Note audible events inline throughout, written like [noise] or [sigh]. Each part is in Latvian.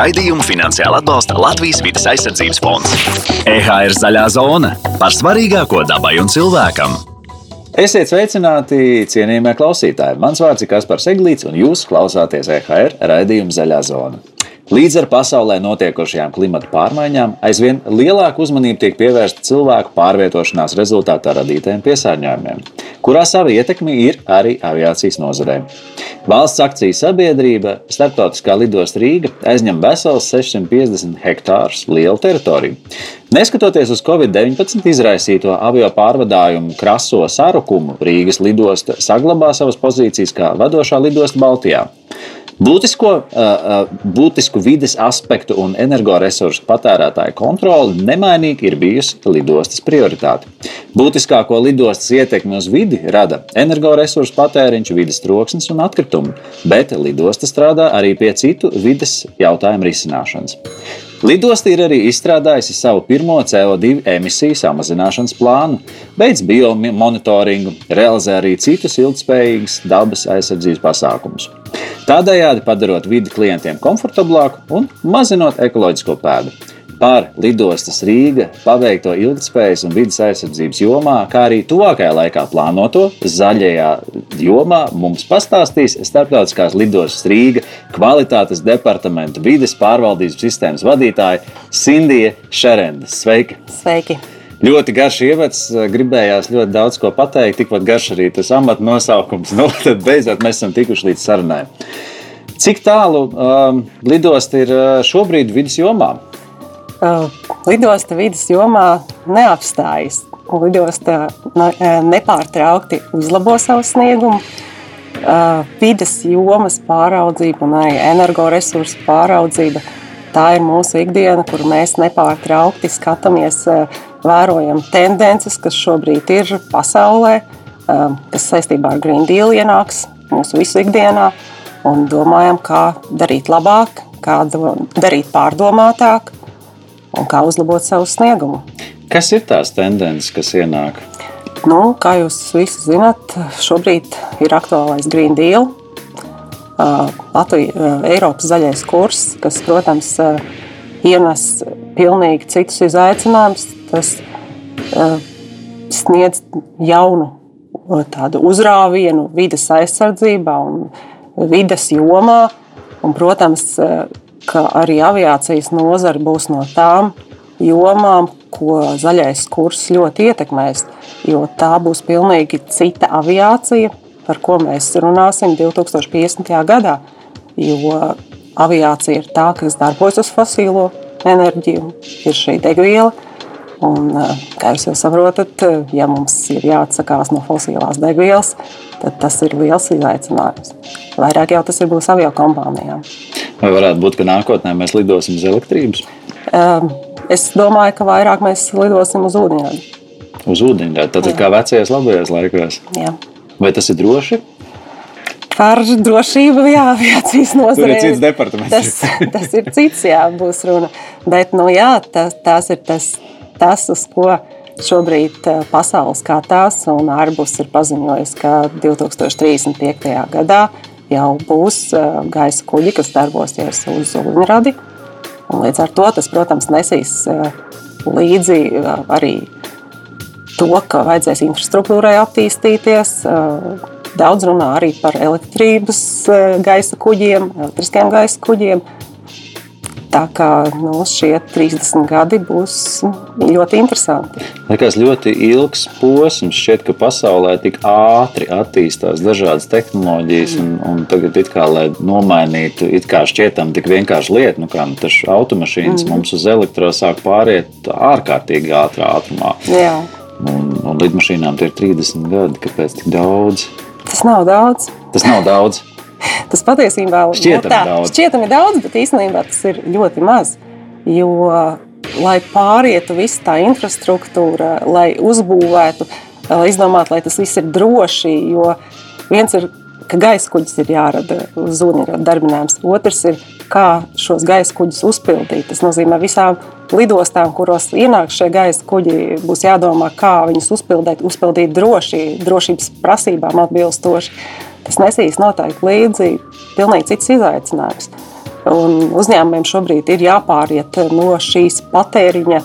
Raidījumu finansiāli atbalsta Latvijas vidas aizsardzības fonds. EHR zaļā zona par svarīgāko dabai un cilvēkam. Esiet sveicināti, cienījamie klausītāji! Mans vārds ir Kaspars Eglīts, un jūs klausāties EHR raidījuma Zaļā zona. Līdz ar pasaulē notiekošajām klimata pārmaiņām, aizvien lielāka uzmanība tiek pievērsta cilvēku pārvietošanās rezultātā radītajiem piesārņojumiem, kurā sava ietekme ir arī aviācijas nozarē. Valsts akciju sabiedrība Startautiskā lidosta Rīga aizņem vesels 650 hektārus lielu teritoriju. Neskatoties uz Covid-19 izraisīto avio pārvadājumu kraso sarukumu, Rīgas lidosta saglabā savas pozīcijas kā vadošā lidosta Baltijā. Būtisko, būtisku vides aspektu un energoresursu patērētāju kontroli nemainīgi ir bijusi lidostas prioritāte. Būtiskāko lidostas ietekmi uz vidi rada energoresursu patēriņš, vidas troksnis un atkritumi, bet lidosta strādā arī pie citu vides jautājumu risināšanas. Lidosta ir arī izstrādājusi savu pirmo CO2 emisiju samazināšanas plānu, beidz biomonitoringu, realizē arī citus ilgspējīgus dabas aizsardzības pasākumus. Tādējādi padarot vidi klientiem komfortablāku un mazinot ekoloģisko pēdu. Par lidostas Rīga paveikto ilgspējas un vidas aizsardzības jomā, kā arī tuvākajā laikā plānoto zaļajā jomā, mums pastāstīs Startautiskās lidostas Rīga kvalitātes departamenta vides pārvaldības sistēmas vadītāja Sindija Šerenda. Sveika! Sveiki! Ļoti garš ievads, gribējās ļoti daudz ko pateikt, tikpat garš arī tas amata nosaukums. [laughs] Nu, tad beidzot mēs esam tikuši līdz sarunai. Cik tālu um, lidosta ir šobrīd vidas jomā? Uh, lidosta vidas jomā neapstājas. Lidosta nepārtraukti uzlabo savu sniegumu. Uh, vides jomas pāraudzība un energoresursu pāraudzība. Tā ir mūsu ikdiena, kur mēs nepārtraukti skatāmies, vērojam tendences, kas šobrīd ir pasaulē, kas saistībā ar Green Deal ienāks mūsu visu ikdienā, un domājam, kā darīt labāk, kā darīt pārdomātāk, un kā uzlabot savu sniegumu. Kas ir tās tendences, kas ienāk? Nu, kā jūs visi zināt, šobrīd ir aktuālais Green Deal, Latvijas, Eiropas zaļais kurs, kas, protams, ienes pilnīgi citus izaicinājumus. Tas sniedz jaunu tādu uzrāvienu vidas aizsardzībā un vidas jomā. Un, protams, ka arī aviācijas nozara būs no tām jomām, ko zaļais kurs ļoti ietekmēs. Jo tā būs pilnīgi cita aviācija, par ko mēs runāsim 2050. gadā. Jo aviācija ir tā, kas darbojas uz fosīlo enerģiju, ir šī degviela. Un, kā jūs saprotat, ja mums ir jāatsakās no fosilās degvielas, tad tas ir liels izaicinājums. Vairāk jau tas ir būs avio kompānijām. Vai varētu būt, ka nākotnē mēs lidosim uz elektrības? Es domāju, ka vairāk mēs lidosim uz ūdeņradi. Uz ūdeņradi, tad ir kā vecajos labajos laikos. Jā. Vai tas ir droši? Par drošību, jā, aviācijas nozarē. Tas ir cits departaments. Tas, tas ir cits, jā, būs runa. Bet, nu jā, tas, tas ir tas, tas, uz ko šobrīd pasaule skatās, un Arbus ir paziņojis, ka 2035. gadā jau būs gaisa kuģi, kas darbosies uz ūdeņradi. Līdz ar to tas, protams, nesīs līdzi arī to, ka vajadzēs infrastruktūrai attīstīties. Daudz runā arī par elektrības gaisa kuģiem, elektriskiem gaisa kuģiem. Tā kā nu, šie 30 gadi būs ļoti interesanti. Liekas, ļoti ilgs posms. Šķiet, ka pasaulē tik ātri attīstās dažādas tehnoloģijas, un, un tagad, kā, lai nomainītu, šķietam tik vienkārši lietu, nu, kā nu, tas automašīnas mm. mums uz elektro sāk pāriet ārkārtīgi ātrā ātrumā. Jā. Un, un lidmašīnām tie ir 30 gadi. Kāpēc tik daudz? Tas nav daudz. Tas nav daudz. Tas patiesībā šķietami, tā, daudz. šķietami daudz, bet īstenībā tas ir ļoti maz. Jo, lai pārietu visa tā infrastruktūra, lai uzbūvētu, lai izdomātu, lai tas viss ir droši, jo viens ir, ka gaisa kuģis ir jārada ūdeņrada darbinājums, otrs ir, kā šos gaisa kuģus uzpildīt. Tas nozīmē visām lidostām, kuros ienāk šie gaisa kuģi, būs jādomā, kā viņus uzpildīt, uzpildīt droši, drošības prasībām atbilstoši tas nesīs noteikti līdzi pilnīgi cits izaicinājums. Un uzņēmumiem šobrīd ir jāpāriet no šīs patēriņa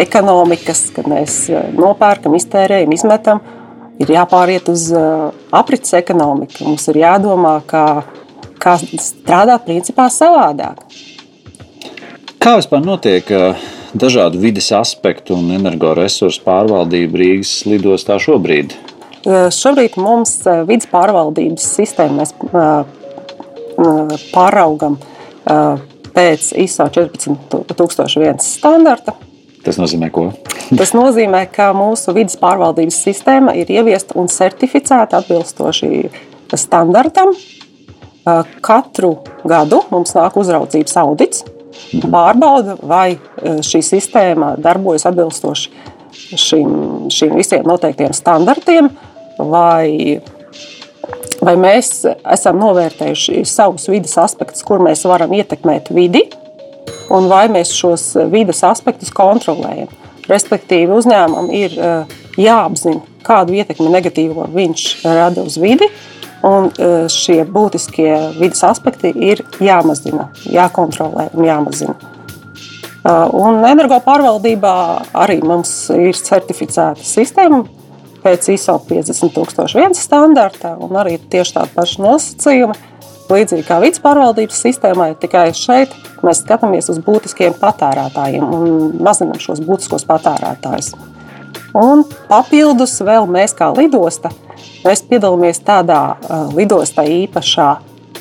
ekonomikas, kad mēs eh, nopērkam, iztērējam, izmetam. Ir jāpāriet uz uh, aprits ekonomiku. Mums ir jādomā, kā, kā strādāt principā savādāk. Kā vispār notiek uh, dažādu vidas aspektu un energoresursu pārvaldība Rīgas lidostā šobrīd? Šobrīd mums vidas pārvaldības sistēmu mēs pāraugam pēc ISO 14001 standarta. Tas nozīmē, ko? [laughs] Tas nozīmē, ka mūsu vidas pārvaldības sistēma ir ieviesta un certificēta atbilstoši standartam. Katru gadu mums nāk uzraudzības audits, pārbauda, vai šī sistēma darbojas atbilstoši šim, šiem visiem noteiktiem standartiem, vai vai mēs esam novērtējuši savus vidas aspektus, kur mēs varam ietekmēt vidi, un vai mēs šos vidas aspektus kontrolējam. Respektīvi, uzņēmumam ir eh, jāapzina, kādu ietekmi negatīvo viņš rada uz vidi, un eh, šie būtiskie vidas aspekti ir jāmazina, jākontrolē un jāmazina. Eh, un energo pārvaldībā arī mums ir certificēta sistēma, pēc ISO 50001 standarta un arī tieši tādi paši nosacījumi. Līdzīgi kā vidas pārvaldības sistēmai, tikai šeit mēs skatāmies uz būtiskiem patērētājiem un mazinām šos būtiskos patērētājus. Un papildus vēl mēs kā lidosta, mēs piedalāmies tādā uh, lidostai īpašā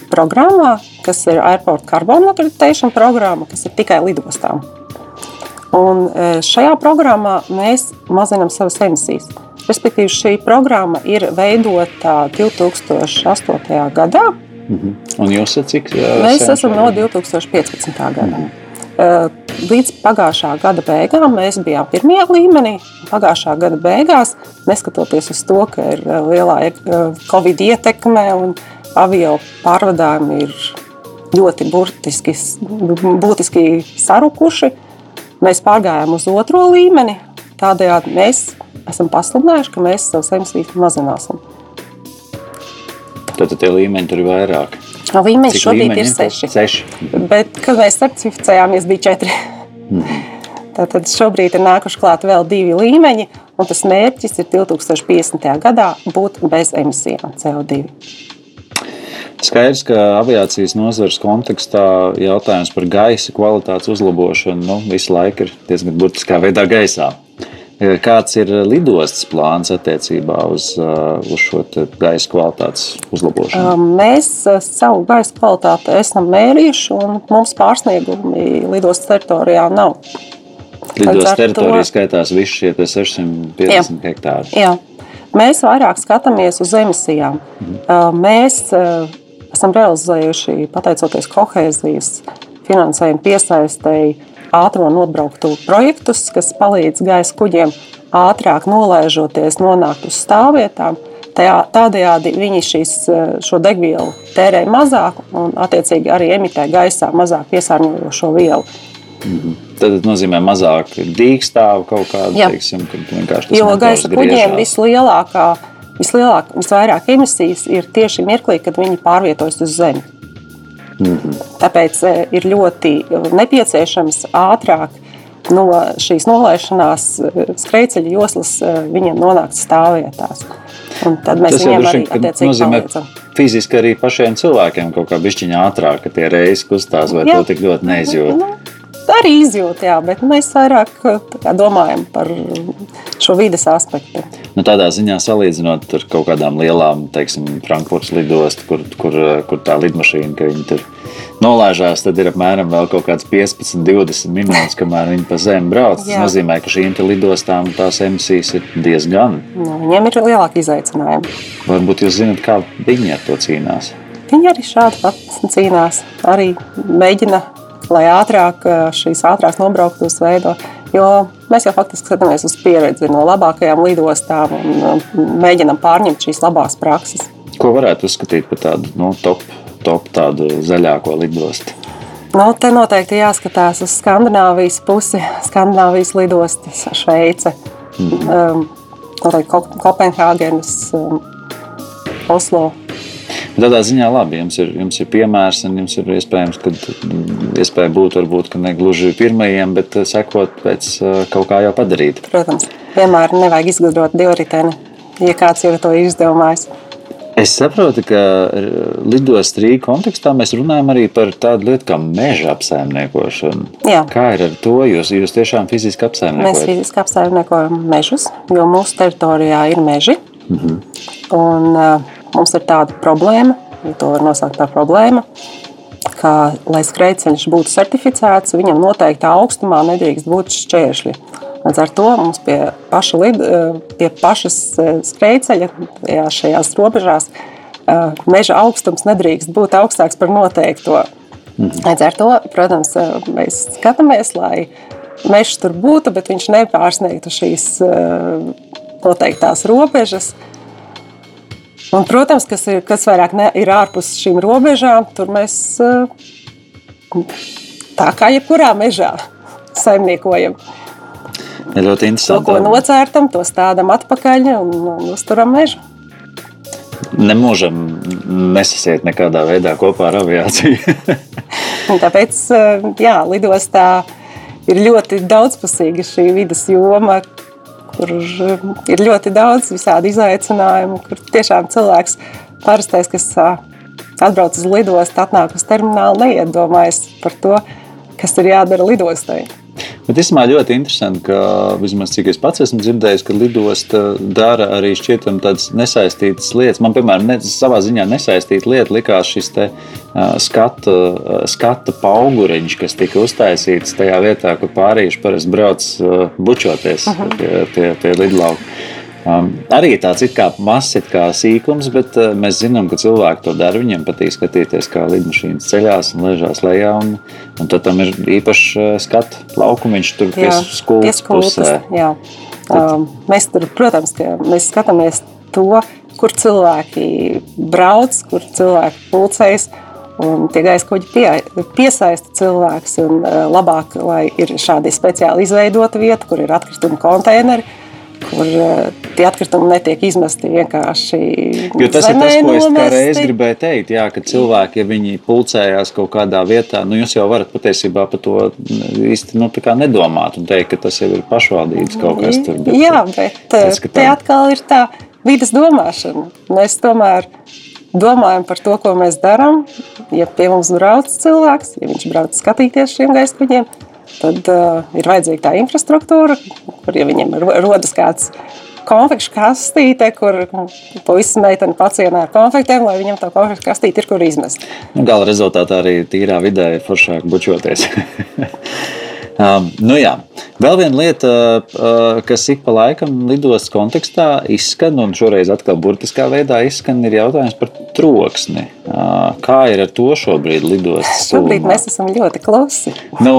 programmā, kas ir Airport Carbon Accreditation programma, kas ir tikai lidostām. Un uh, šajā programmā mēs mazinām savas emisijas. Respektīvi, šī programma ir veidota 2008. gadā. Mm -hmm. Un jūs esat cik? Mēs esam no 2015. gada. Mm -hmm. Līdz pagājušā gada beigām mēs bijām pirmajā līmenī. Pagājušā gada beigās, neskatoties uz to, ka ir lielā covid ietekme un avio pārvadājumi ir ļoti burtiski, būtiski sarukuši, mēs pārgājām uz otro līmeni. Tādējādi mēs esam pasludinājuši, ka mēs savus emisijas mazināsim. Tad tie līmeņi tur ir vairāk. Līmeņi šobrīd līmeņi? ir seši. seši. Bet, kad mēs certificējāmies, bija četri. Mm. Tātad šobrīd ir nākuši klāt vēl divi līmeņi, un tas mērķis ir 2050. gadā būt bez emisijām CO2. Skaidrs, ka aviācijas nozares kontekstā jautājums par gaisa kvalitātes uzlabošanu nu, visu laiku ir diezgan burtiskā veidā gaisā. Kāds ir lidostas plāns attiecībā uz, uh, uz šo gaisa kvalitātes uzlabošanu? Um, mēs uh, savu gaisa kvalitāti esam mērījuši, un mums pārsniegumi lidostas teritorijā nav. Lidostas teritorijā to... skaitās visi šie 650 jā. hektāri. Jā. Mēs vairāk skatāmies uz emisijām. Mhm. Mēs esam realizējuši, pateicoties kohēzijas finansējuma piesaistēji, ātrumu nobrauktu projektus, kas palīdz gaisa kuģiem ātrāk nolaižoties, nonākt uz stāvvietām. Tādējādi viņi šīs, šo degvielu tērē mazāk un, attiecīgi, arī emitē gaisā mazāk piesārņojošo vielu. -hmm. Tad tas nozīmē mazāk dīkstāvu kaut kādu, teiksim, vienkārši Jo gaisa kuģiem vislielākā, vislielāk, visvairāk emisijas ir tieši mirklī, kad viņi pārvietojas uz Zemi. Mm -hmm. Tāpēc e, ir ļoti nepieciešams ātrāk no šīs nolaišanās e, skrejceļa joslas viņiem nonākt stāvvietās. Un tad mēs viņiem arī attiecīgi palīdzam. Fiziski arī pašiem cilvēkiem kaut kā bišķiņā ātrāk, ka tie reizes kustās vai Jā. to tik ļoti neizjūt. Nu, arī izjūta, jā, bet mēs vairāk kā, domājam par šo vides aspektu. Nu, tādā ziņā salīdzinot ar kaut kādām lielām, teiksim, Frankfurtas lidostu, kur, kur, kur tā lidmašīna, ka viņi tur nolaižās, tad ir apmēram vēl kaut kāds 15, 20 minūtes, kamēr viņi pa zemi brauc. Tas Jā. nozīmē, ka šīm lidostām tās emisijas ir diezgan. Nu, viņiem ir lielāki izaicinājumi. Varbūt jūs zināt, kā viņi ar to cīnās. Viņi arī šādi pat cīnās. Arī mēģina lai ātrāk eh, šīs ātrās nobrauktos veido. Jo mēs jau faktiski skatāmies uz pieredzi no labākajām lidostām un eh, mēģinām pārņemt šīs labās prakses. Ko varētu uzskatīt par tādu nu, top, top tādu zaļāko lidostu? Nu, te noteikti jāskatās uz Skandināvijas pusi, Skandināvijas lidostas, Šveice, mm. um, Kopenhāgenes, um, Oslo. Tādā ziņā labi, jums ir, jums ir piemērs, un jums ir iespējams, ka iespēja būt, varbūt, ne gluži pirmajiem, bet sekot pēc kaut kā jau padarīt. Protams, vienmēr nevajag izgudrot divriteni, ja kāds jau to izdomājis. Es saprotu, ka lidostas Rīgas kontekstā mēs runājam arī par tādu lietu kā meža apsaimniekošanu. Jā. Kā ir ar to? Jūs, jūs tiešām fiziski apsaimniekojat? Mēs fiziski apsaimniekojam mežus, jo mūsu teritorijā ir meži. Mm -hmm. Un, uh, mums ir tāda problēma, ja to var nosaukt par problēmu, ka, lai skrejceļš būtu certificēts, viņam noteiktā augstumā nedrīkst būt šķēršļi. Līdz ar to mums pie, paša lid, eh, pie pašas eh, skrejceļa, šajās robežās, eh, meža augstums nedrīkst būt augstāks par noteikto. Mhm. Līdz ar to, protams, mēs skatāmies, lai mežs tur būtu, bet viņš nepārsniegtu šīs noteiktās robežas. Un, protams, kas, ir, kas vairāk ne, ir ārpus šīm robežām, tur mēs tā kā jebkurā mežā saimniekojam. Ja ļoti interesanti. To, ko nocērtam, to stādām atpakaļ un, un uzturam mežu. Nemūžam nesasiet nekādā veidā kopā ar aviāciju. [laughs] Tāpēc, jā, lidostā ir ļoti daudzpusīga šī vidas joma, kur ir ļoti daudz visādi izaicinājumu, kur tiešām cilvēks parastais, kas atbrauc uz lidostu, atnāk uz terminālu, neiedomājas par to, kas ir jādara lidostai. Bet īstenībā ļoti interesanti, ka vismaz cik es pats esmu dzirdējis, ka lidosta dara arī šķietam tādas nesaistītas lietas. Man, piemēram, ne, savā ziņā nesaistīta lieta likās šis te, uh, skata, uh, skata pauguriņš, kas tika uztaisīts tajā vietā, kur pārīši parasti brauc uh, bučoties uh -huh. pie, pie, pie lidlauka. Um, arī tāds it kā mazs, kā sīkums, bet uh, mēs zinām, ka cilvēki to dara. Viņiem patīk skatīties, kā lidmašīnas ceļās un ležās lejā. Un, un tad tam ir īpašs uh, skatu laukumiņš tur pie skultas pusē. Jā. Um, mēs tur, protams, mēs skatāmies to, kur cilvēki brauc, kur cilvēki pulcējas. Un tie gaisa kuģi pie, piesaista cilvēkus. Un, uh, labāk, lai ir šādi speciāli izveidota vieta, kur ir atkrituma konteineri kur eh, tie atkritumi netiek izmesti vienkārši. Jo tas ir tas, ko es reiz gribēju teikt. Jā, ka cilvēki, ja viņi pulcējās kaut kādā vietā, nu jūs jau varat patiesībā par to īsti nu, nedomāt un teikt, ka tas jau ir pašvaldības kaut kas tur. Bet, jā, bet tas, tā... te atkal ir tā vidas domāšana. Mēs tomēr domājam par to, ko mēs darām. Ja pie mums brauc cilvēks, ja viņš brauc skatīties šiem gaisa kuģiem, tad uh, ir vajadzīga tā infrastruktūra, kur ja viņiem rodas kāds konfekšu kastīte, kur puisis meitene pacienā ar konfektiem, lai viņam tā konfekšu kastīte ir, kur izmest. Nu, gala rezultātā arī tīrā vidē ir foršāk bučoties. [laughs] um, nu jā. Vēl viena lieta, uh, kas ik pa laikam lidostas kontekstā izskan, un šoreiz atkal burtiskā veidā izskan, ir jautājums par troksni. Uh, kā ir ar to šobrīd lidostas? Šobrīd mēs esam ļoti klusi. Nu,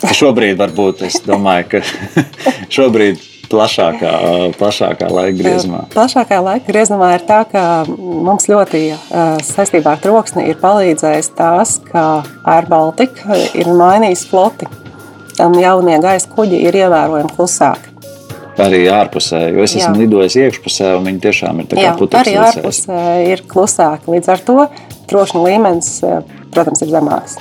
Šobrīd varbūt es domāju, ka [laughs] šobrīd plašākā, plašākā laika griezumā. Plašākā laika griezumā ir tā, ka mums ļoti saistībā ar troksni ir palīdzējis tās, ka AirBaltika ir mainījis floti. Tam jaunie gaisa kuģi ir ievērojami klusāki. Arī ārpusē, jo es esmu Jā. lidojis iekšpusē, un viņi tiešām ir tādi putekļi. Arī ārpusē ir klusāki. Līdz ar to trokšņa līmenis, protams, ir zemāks.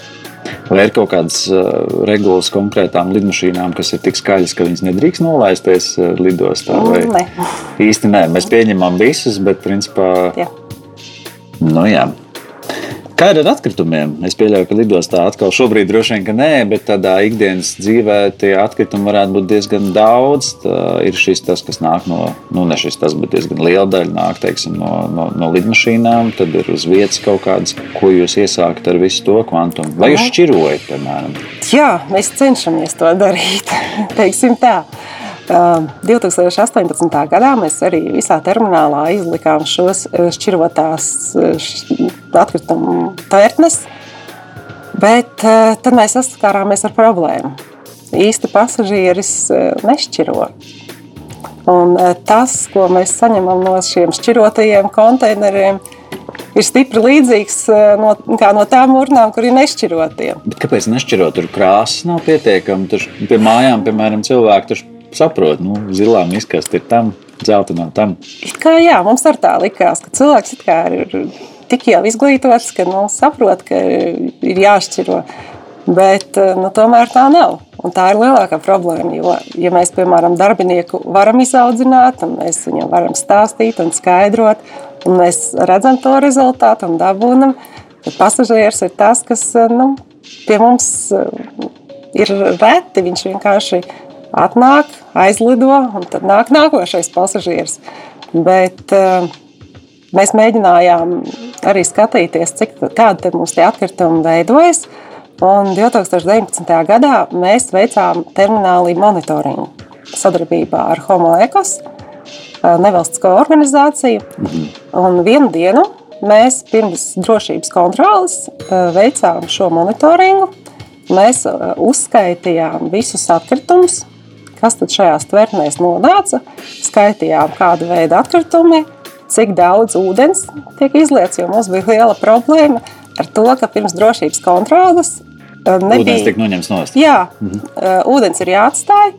Vai ir kaut kādas uh, regulas konkrētām lidmašīnām, kas ir tik skaļas, ka viņas nedrīkst nolaisties uh, lidostā? Vai? Nē. Īsti nē, mēs pieņemam visus, bet principā. Jā. Nu, jā. Kā ir ar atkritumiem? Es pieļauju, ka lidostā atkal šobrīd droši vien, ka nē, bet tādā ikdienas dzīvē tie atkritumi varētu būt diezgan daudz. Tā ir šis tas, kas nāk no, nu ne šis tas, bet diezgan liela daļa nāk teiksim, no, no, no lidmašīnām. Tad ir uz vietas kaut kādas, ko jūs iesākat ar visu to kvantumu. Vai jūs šķirojat, piemēram? Jā, mēs cenšamies to darīt. [laughs] Teiksim tā. 2018. gadā mēs arī visā terminālā izlikām šos šķirotās atkritumu tērtnes, bet tad mēs saskārāmies ar problēmu. Īsti pasažieris nešķiro. Un tas, ko mēs saņemam no šiem šķirotajiem konteineriem, ir stipri līdzīgs no, no tām urnām, kur ir nešķirotie. Bet kāpēc nešķirot? Tur krāsas nav pietiekami. Tur pie mājām, piemēram, cilvēki saprot, nu, zilām izkast ir tam, dzeltenām tam. Kā jā, mums ar tā likās, ka cilvēks ir tik jau izglītots, ka nu, saprot, ka ir jāšķiro. Bet nu, tomēr tā nav. Un tā ir lielākā problēma. Jo, ja mēs, piemēram, darbinieku varam izaudzināt, un mēs viņam varam stāstīt un skaidrot, un mēs redzam to rezultātu un dabūnam, tad pasažieris ir tas, kas nu, pie mums ir reti. Viņš vienkārši atnāk, aizlido, un tad nāk nākošais pasažieris. Bet uh, mēs mēģinājām arī skatīties, cik tādi mums tie atkritumi veidojas. Un 2019. gadā mēs veicām terminālu monitoringu sadarbībā ar Homo Ecos, uh, nevalstisko organizāciju. Un vienu dienu mēs pirms drošības kontrolas uh, veicām šo monitoringu. Mēs uzskaitījām visus atkritumus, kas tad šajās tvertnēs nonāca, skaitījām, kāda veida atkritumi, cik daudz ūdens tiek izliets, jo mums bija liela problēma ar to, ka pirms drošības kontrolas eh, nebija... Ūdens tiek noņemts nost. Jā, mhm. ūdens ir jāatstāj,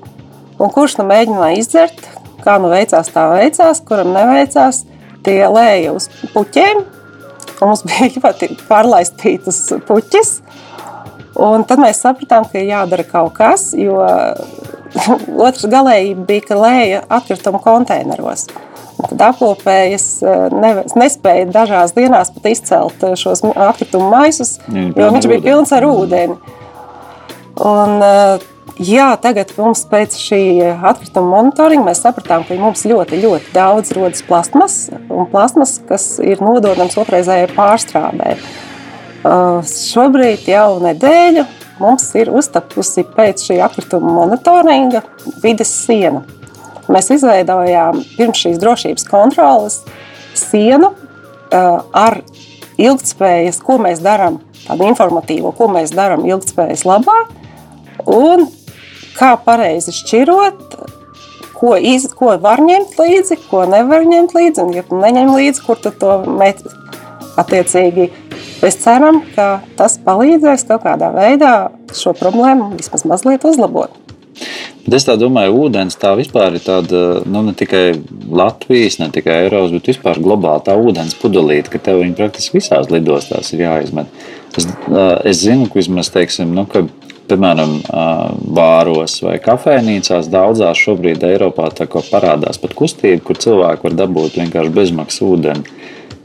un kurš nu mēģināja izdzert, kā nu veicās, tā veicās, kuram neveicās, tie lēja uz puķiem, mums bija [laughs] ļoti pārlaistītas puķis, un tad mēs sapratām, ka ir jādara kaut kas, jo [laughs] Otrs galējība bija, ka lēja atkritumu konteineros. Tad apkopējas ne, nespēja dažās dienās pat izcelt eh, šos atkritumu maisus, jo viņš bija pilns ar ūdeni. Un, eh, jā, tagad mums pēc šī atkrituma monitoringa mēs sapratām, ka mums ļoti, ļoti daudz rodas plasmas, un plasmas, kas ir nododams otrreizējai pārstrādē. Uh, šobrīd jau nedēļu mums ir uztapusi pēc šī atkrituma monitoringa vides siena. Mēs izveidojām pirms šīs drošības kontrolas sienu uh, ar ilgspējas, ko mēs darām, tādu informatīvo, ko mēs darām ilgspējas labā, un kā pareizi šķirot, ko, iz, ko var ņemt līdzi, ko nevar ņemt līdzi, un ja tu neņem līdzi, kur tu to met attiecīgi Mēs ceram, ka tas palīdzēs kaut kādā veidā šo problēmu vismaz mazliet uzlabot. Bet es domāju, ka ūdens tā vispār ir tāda nu, ne tikai Latvijas, ne tikai Eiropas, bet vispār globāli tā ūdens pudelīte, ka tev viņa praktiski visās lidostās ir jāizmet. Es, es zinu, ka vismaz teiksim, nu, ka, piemēram, bāros vai kafejnīcās daudzās šobrīd Eiropā parādās pat kustība, kur cilvēki var dabūt vienkārši bezmaksas ūdeni.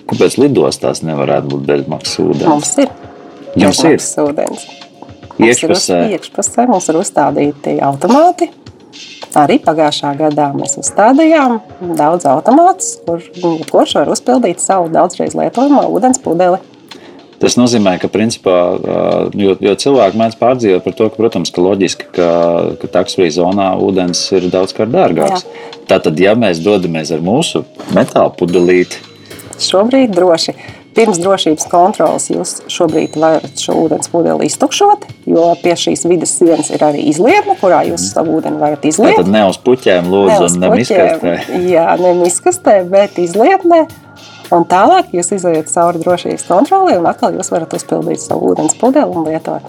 Kāpēc lidostās nevarētu būt bezmaksas ūdens? Mums ir. Jums ir ūdens. Iekšpusē. Iekšpusē mums ir uzstādīti automāti. Arī pagājušā gadā mēs uzstādījām daudz automātus, kur kurš var uzpildīt savu daudzreiz lietojamo ūdens pudeli. Tas nozīmē, ka, principā, jo, jo cilvēki mēdz pārdzīvot par to, ka, protams, ka loģiski, ka, ka taksfrī zonā ūdens ir daudzkārt dārgāks. Jā. Tātad, ja mēs dodamies ar mūsu metāla pudelīti, Šobrīd droši. Pirms drošības kontrolas jūs šobrīd varat šo ūdens pudeli iztukšot, jo pie šīs vidas sienas ir arī izlietne, kurā jūs mm. savu ūdeni varat izliet. Tad ne uz puķiem, lūdzu, ne un ne miskastē. Jā, ne miskastē, bet izlietnē. Un tālāk jūs iziet cauri drošības kontrolē, un atkal jūs varat uzpildīt savu ūdens pudeli un lietot.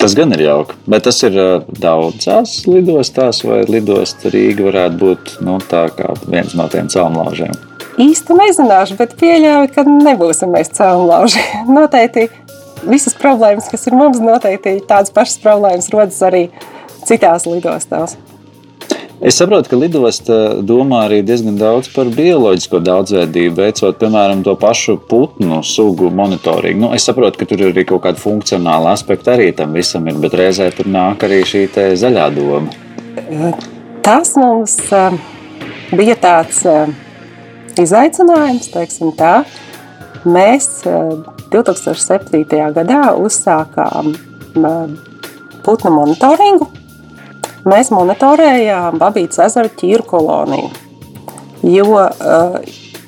Tas gan ir jauki. Bet tas ir daudzās lidostās, vai lidosta Rīga varētu būt nu, viens no tiem celmlaužiem īsti nezināšu, bet pieļauju, ka nebūsim mēs cēlonlauži. [laughs] Noteikti visas problēmas, kas ir mums, noteikti tādas pašas problēmas rodas arī citās lidostās. Es saprotu, ka lidosta domā arī diezgan daudz par bioloģisko daudzveidību, veicot, piemēram, to pašu putnu sugu monitoringu. Nu, es saprotu, ka tur ir arī kaut kāda funkcionāla aspekta arī tam visam, ir, bet reizē tur nāk arī šī zaļā doma. Tas mums eh, bija tāds eh, izaicinājums, teiksim tā. Mēs 2007. Eh, gadā uzsākām eh, putnu monitoringu. Mēs monitorējām Babītas ezera ķīru koloniju, jo uh,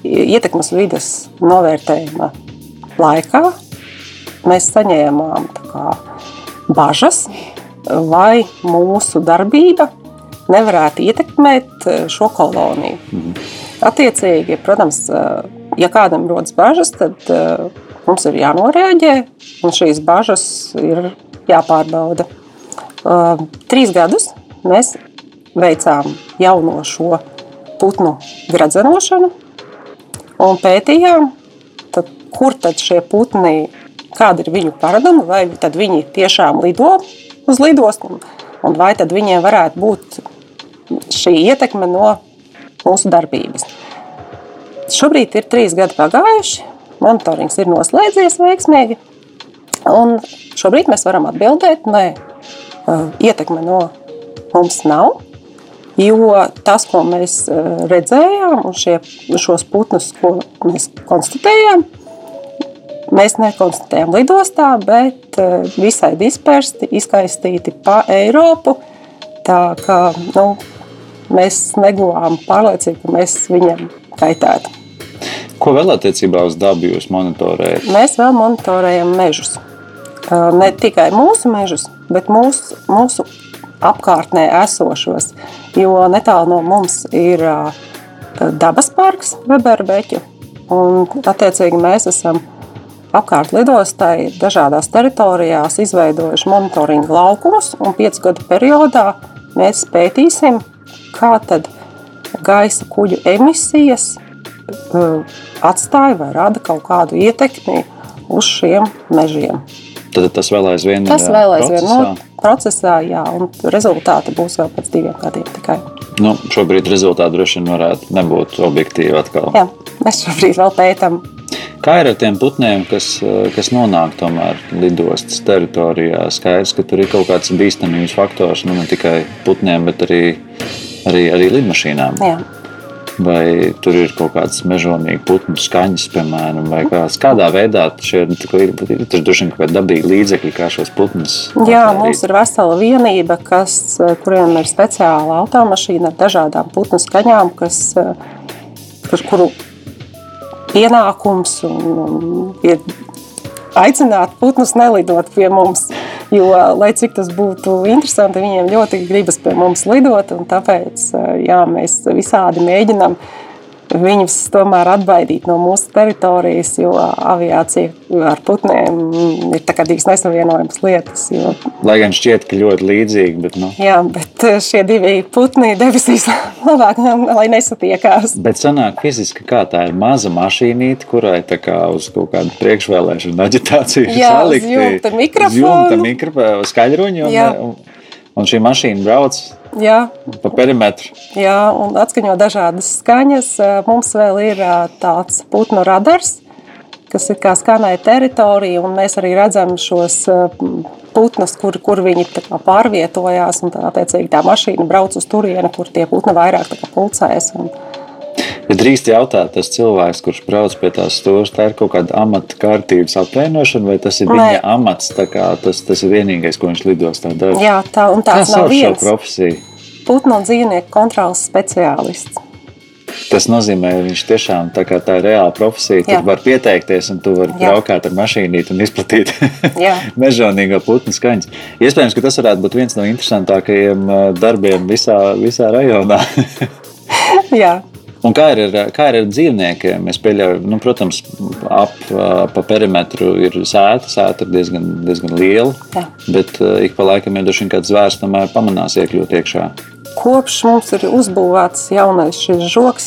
ietekmes vidas novērtējuma laikā mēs saņēmām kā, bažas, vai mūsu darbība nevarētu ietekmēt šo koloniju. Mhm. Attiecīgi, protams, ja kādam rodas bažas, tad mums ir jānorēģē, un šīs bažas ir jāpārbauda. Trīs gadus mēs veicām jauno šo putnu gradzenošanu un pētījām kur tad šie putni, kāda ir viņu paradumi, vai tad viņi tiešām lido uz lidostu, un vai tad viņiem varētu būt šī ietekme no mūsu darbības. Šobrīd ir trīs gadi pagājuši, monitorings ir noslēdzies veiksmīgi, un šobrīd mēs varam atbildēt, nē, ietekme no mums nav. Jo tas, ko mēs redzējām, un šie, šos putnus, ko mēs konstatējām, mēs nekonstatējām lidostā, bet visai dispersti, izkaistīti pa Eiropu. Tā kā nu, mēs neguvām pārliecību, ka mēs viņiem kaitētu. Ko vēl attiecībā uz dabu jūs monitorējat? Mēs vēl monitorējam mežus. Ne tikai mūsu mežus, bet mūsu, mūsu apkārtnē esošos. Jo netālu no mums ir dabas parks Weberbeķu. Un, attiecīgi, mēs esam apkārt lidostai dažādās teritorijās izveidojuši monitoringa laukumus. Piecu gadu periodā mēs pētīsim, kā gaisa kuģu emisijas atstāja vai rada kaut kādu ietekmi uz šiem mežiem. Tad tas vēl aizvien tas ir vēl aizvien procesā. No, procesā, jā, un rezultāti būs vēl pēc diviem gadiem tikai. Nu, šobrīd rezultāti droši vien varētu nebūt objektīvi atkal. Jā, mēs šobrīd vēl pētām. Kā ir ar tiem putniem, kas, kas nonāk tomēr lidostas teritorijā? Skaidrs, ka tur ir kaut kāds bīstamības faktors nu, ne tikai putniem, bet arī, arī, arī lidmašīnām. Jā vai tur ir kaut kādas mežonīgas putnu skaņas, piemēram, vai kāds, kādā veidā šie ir. Tur droši vien kaut kādi dabīgi līdzekļi, kā šos putnus. Jā, atmērīt. mums ir vesela vienība, kas, kuriem ir speciāla automašīna ar dažādām putnu skaņām, kas, kas kuru pienākums un, un ir aicināt putnus nelidot pie mums. Jo, lai cik tas būtu interesanti, viņiem ļoti gribas pie mums lidot. Tāpēc jā, mēs visādi mēģinām viņus tomēr atbaidīt no mūsu teritorijas, jo aviācija ar putniem ir divas nesavienojamas lietas. Jo... Lai gan šķiet, ka ļoti līdzīgi. Bet, nu... Jā, bet šie divi putni debesīs [laughs] labāk, lai nesatiekās. Bet sanāk fiziski, kā tā ir maza mašīnīte, kurai tā kā uz kaut kādu priekšvēlēšanu aģitāciju jā, salikti. Jā, jumta mikrofonu. Jumta mikrofonu, skaļruņu. Un, un šī mašīna brauc Jā. Pa perimetru. Jā, un atskaņo dažādas skaņas. Mums vēl ir tāds putnu radars, kas ir kā skanēja teritorija, un mēs arī redzam šos putnus, kur, kur viņi pārvietojās. Un tā, attiecīgi, tā mašīna brauc uz turieni, kur tie putni vairāk pulcēs. Un, Ja drīkst jautāt, tas cilvēks, kurš brauc pie tās stūres, tā ir kaut kāda amata kārtības apvienošana, vai tas ir Nē. viņa amats? Tas, tas ir vienīgais, ko viņš lidos tā dara. Jā, tā un tāds Kā nav viens. profesiju. Putnu un dzīvnieku kontrolas speciālists. Tas nozīmē, ka viņš tiešām tā, tā ir reāla profesija. Tur var pieteikties, un tu vari braukāt ar mašīnīti un izplatīt [laughs] mežonīgo putnu skaņas. Iespējams, ka tas varētu būt viens no interesantākajiem darbiem visā, visā rajonā. [laughs] Jā. Un kā ir, ar, kā ir ar dzīvniekiem? Es pieļauju, nu, protams, ap pa perimetru ir sēta. Sēta ir diezgan, diezgan liela. Jā. Bet ik pa laikam jau dažkārt kāds zvērs tomēr pamanās iekļūt iekšā. Kopš mums ir uzbūvēts jaunais šis žoks,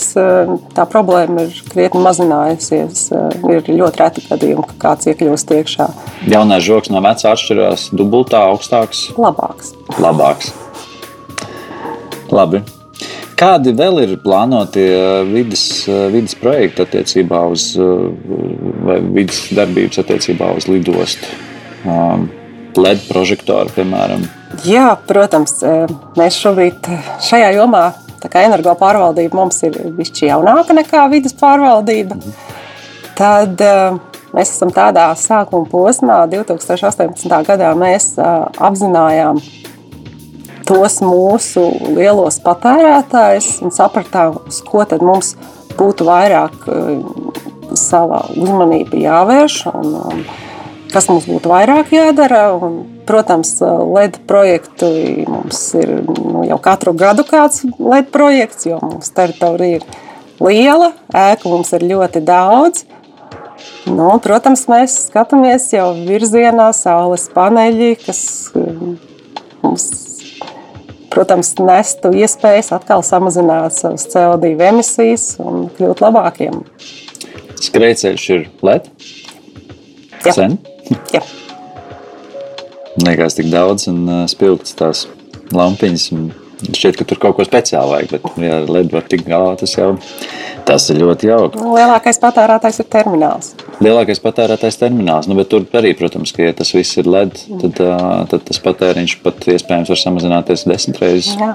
tā problēma ir krietni mazinājusies. Ir ļoti reti gadījumi, ka kāds iekļūst iekšā. Jaunais žoks no vecā atšķirās dubultā, augstāks. Labāks. Labāks. Labi. Kādi vēl ir plānotie vidas, vidas projekti attiecībā uz vai vidas darbības attiecībā uz lidostu? Um, LED prožektoru, piemēram. Jā, protams, mēs šobrīd šajā jomā, tā kā energo pārvaldība mums ir bišķi jaunāka nekā vidas pārvaldība, mhm. tad mēs esam tādā sākuma posmā. 2018. gadā mēs apzinājām tos mūsu lielos patērētājus un sapratām, uz ko tad mums būtu vairāk eh, sava uzmanība jāvērš un, un kas mums būtu vairāk jādara. Un, protams, LED projektu mums ir nu, jau katru gadu kāds LED projekts, jo mums teritorija ir liela, ēku mums ir ļoti daudz. Nu, protams, mēs skatāmies jau virzienā, saules paneļi, kas eh, mums protams, nestu iespējas atkal samazināt savas CO2 emisijas un kļūt labākiem. Skrejceļš ir LED. Jā. Sen. Jā. Liekas, tik daudz un uh, spilgts tās lampiņas. un Šķiet, ka tur kaut ko speciālu vajag, bet, ja ar LED var tikt galā, tas jau tas ir ļoti jauki. Nu, Lielākais patērētājs ir termināls. Lielākais patērētājs termināls, nu, tur arī, protams, ka, ja tas viss ir LED, tad, uh, tad tas patēriņš pat iespējams var samazināties desmit reizes. Jā.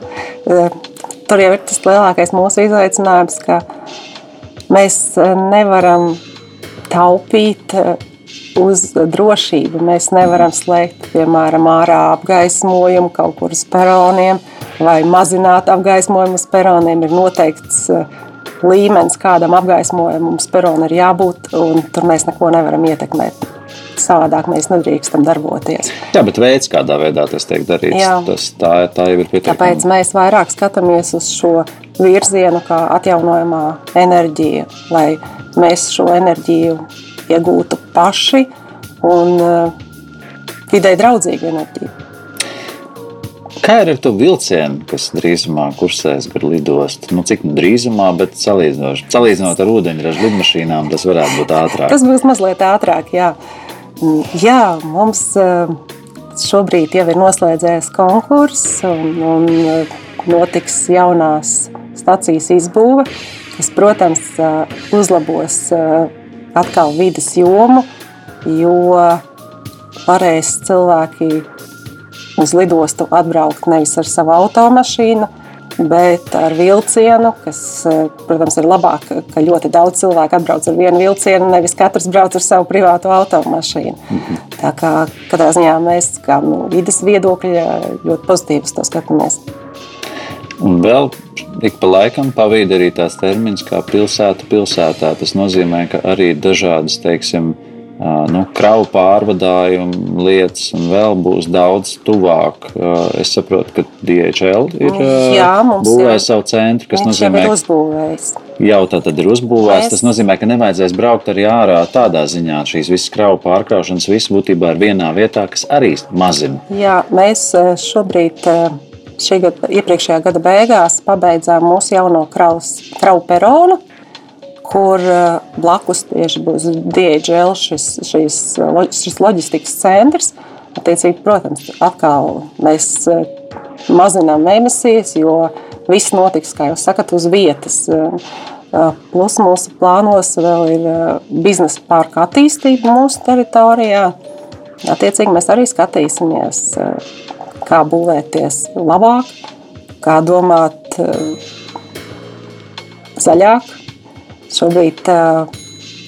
Tur jau ir tas lielākais mūsu izaicinājums, ka mēs nevaram taupīt uz drošību. Mēs nevaram slēgt, piemēram, ārā apgaismojumu kaut kur uz peroniem vai mazināt apgaismojumu uz peroniem. Ir noteikts e, līmenis, kādam apgaismojumam uz perona ir jābūt, un tur mēs neko nevaram ietekmēt. Savādāk mēs nedrīkstam darboties. Jā, bet veids, kādā veidā tas tiek darīts, Jā. tas, tā, tā jau ir pietiekami. Tāpēc mēs vairāk skatāmies uz šo virzienu, kā atjaunojamā enerģija, lai mēs šo enerģiju iegūtu paši un uh, vidē draudzīgu enerģiju. Kā ir ar to vilcienu, kas drīzumā kursēs gar lidostu? Nu, cik drīzumā, bet salīdzinot, ar ūdeņraža lidmašīnām, tas varētu būt ātrāk. Tas būs mazliet ātrāk. Jā, Mm, jā mums uh, šobrīd jau ir noslēdzies konkurss un, un uh, notiks jaunās stacijas izbūve, kas, protams, uh, uzlabos atkal vidas jomu, jo varēs cilvēki uz lidostu atbraukt nevis ar savu automašīnu, bet ar vilcienu, kas, eh, protams, ir labāk, ka ļoti daudz cilvēku atbrauc ar vienu vilcienu, nevis katrs brauc ar savu privātu automašīnu. Tā kā katrā ziņā mēs, kā no vidas viedokļa, ļoti pozitīvi uz to skatāmies. Un vēl ik pa laikam pavīd arī tās termins, kā pilsēta pilsētā. Tas nozīmē, ka arī dažādas, teiksim, nu, kravu pārvadājumu lietas un vēl būs daudz tuvāk. Es saprotu, ka DHL ir būvējis savu centru, kas Viņš nozīmē, ir uzbūvējis. jau tā tad ir uzbūvēts. Mēs- Tas nozīmē, ka nevajadzēs braukt arī ārā tādā ziņā. Šīs visas kravu pārkraušanas viss būtībā ir vienā vietā, kas arī mazina. Jā, mēs šobrīd, šī gada, iepriekšējā gada beigās, pabeidzām mūsu jauno kravas, kravu peronu, kur eh, blakus tieši būs DHL šis, šis, eh, šis loģistikas centrs. Attiecīgi, protams, atkal mēs eh, mazinām emisijas, jo viss notiks, kā jūs sakat, uz vietas. Plus mūsu plānos vēl ir biznesa parka attīstība mūsu teritorijā. Attiecīgi, mēs arī skatīsimies, kā būvēties labāk, kā domāt zaļāk. Šobrīd,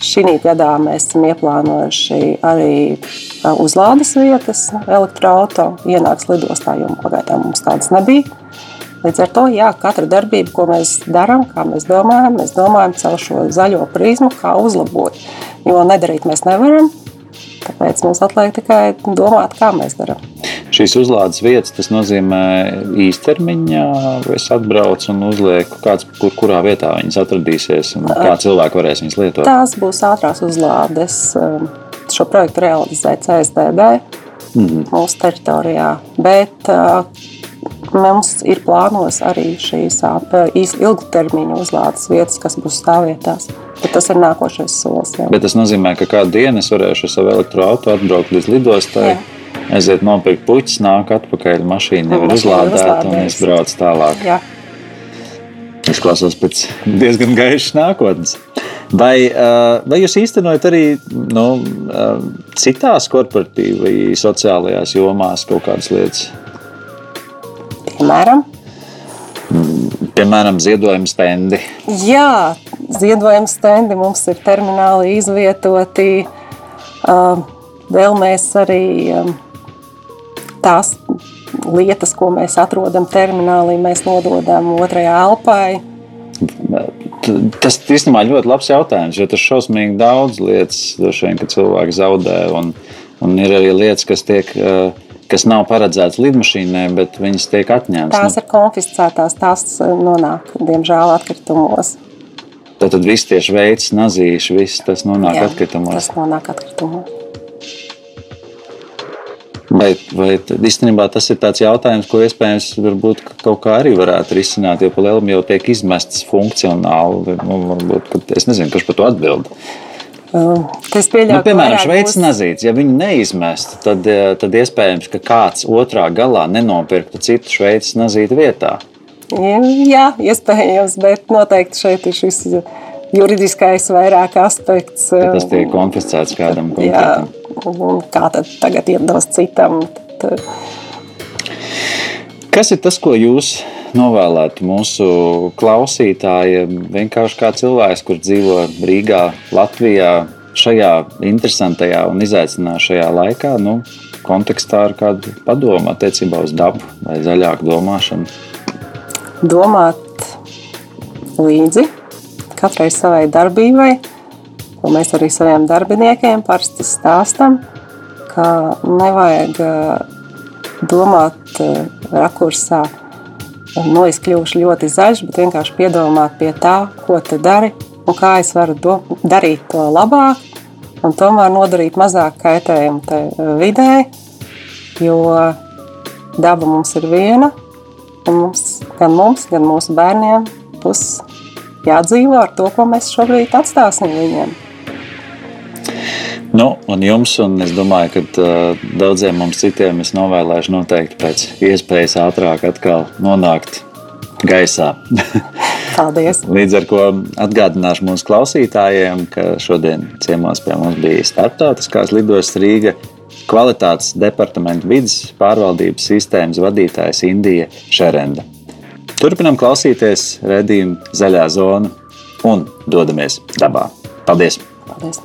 šī gadā, mēs esam ieplānojuši arī uzlādes vietas elektroautorāta. Ienāks lidostā, jo pagaidām mums tādas nebija. Līdz ar to, jā, katra darbība, ko mēs darām, kā mēs domājam, mēs domājam caur šo zaļo prizmu, kā uzlabot. Jo nedarīt mēs nevaram. Tāpēc mums atliek tikai domāt, kā mēs darām. Šīs uzlādes vietas, tas nozīmē īstermiņā, es atbraucu un uzlieku, kāds, kur, kurā vietā viņas atradīsies un kā cilvēki varēs viņas lietot. Tās būs ātrās uzlādes. um, Šo projektu realizē CSDD mūsu teritorijā. Bet uh, mums ir plānos arī šīs ilgtermiņa uzlādes vietas, kas būs stāvvietās. Bet tas ir nākošais solis. jā. Bet tas nozīmē, ka kādu dienu es varēšu ar savu elektroautorātu atbraukt līdz lidostai, Jā. aiziet nopirkt puķis, nāk atpakaļ, mašīna jau ir uzlādēta un es braucu tālāk. Jā. Izklausās pēc diezgan gaišas nākotnes. Vai, uh, vai jūs īstenojat arī nu, uh, citās korporatīvas vai sociālajās jomās kaut kādas lietas? Piemēram, Piemēram, ziedojuma stendi. Jā, ziedojuma stendi mums ir termināli izvietoti. Vēl mēs arī tās lietas, ko mēs atrodam terminālī, mēs nododam otrajā elpai. Tas īstenībā ļoti labs jautājums, jo tas šausmīgi daudz lietas, vien, ka cilvēki zaudē. Un, un ir arī lietas, kas, tiek, eh, kas nav paredzētas lidmašīnai, bet viņas tiek atņemtas. Tās ir konfiscētās, tās uh, nonāk, diemžēl, atkritumos. Nu, tad viss tieši veids, nazīši, viss tas nonāk Jā, atkritumos. Tas nonāk atkritumos. Vai, vai tad īstenībā tas ir tāds jautājums, ko iespējams varbūt ka kaut kā arī varētu risināt, jo palielam jau tiek izmests funkcionāli. Nu, varbūt, es nezinu, kurš par to atbild. Es pieļauju, nu, piemēram, šveicis nazīts. Ja viņi neizmestu, tad, tad iespējams, ka kāds otrā galā nenopirktu citu šveicis nazītu vietā. Jā, iespējams, bet noteikti šeit ir šis juridiskais vairāk aspekts. Ja tas tiek konfiscēts kādam konkrētam. Jā, kā tad tagad iedos citam? Tad... Kas ir tas, ko jūs novēlētu mūsu klausītājiem? Vienkārši kā cilvēks, kurš dzīvo Rīgā, Latvijā, šajā interesantajā un izaicinošajā laikā, nu, kontekstā ar kādu padomu attiecībā uz dabu vai zaļāku domāšanu? Domāt līdzi katrai savai darbībai, ko mēs arī saviem darbiniekiem parasti stāstam, ka nevajag eh, domāt eh, rakursā, no es kļūšu ļoti zaļš, bet vienkārši piedomāt pie tā, ko tu dari un kā es varu do, darīt to labāk un tomēr nodarīt mazāk kaitējumu eh, vidē, jo daba mums ir viena, un mums, gan mums, gan mūsu bērniem būs jādzīvo ar to, ko mēs šobrīd atstāsim viņiem. Nu, un jums, un es domāju, ka uh, daudziem mums citiem es novēlēšu noteikti pēc iespējas ātrāk atkal nonākt gaisā. [laughs] Paldies! Līdz ar to atgādināšu mūsu klausītājiem, ka šodien ciemos pie mums bija Startautiskās lidostas Rīga kvalitātes departamenta vidas pārvaldības sistēmas vadītājs Indija Šerenda. Turpinām klausīties redzējumu zaļā zona un dodamies dabā. Paldies! Paldies.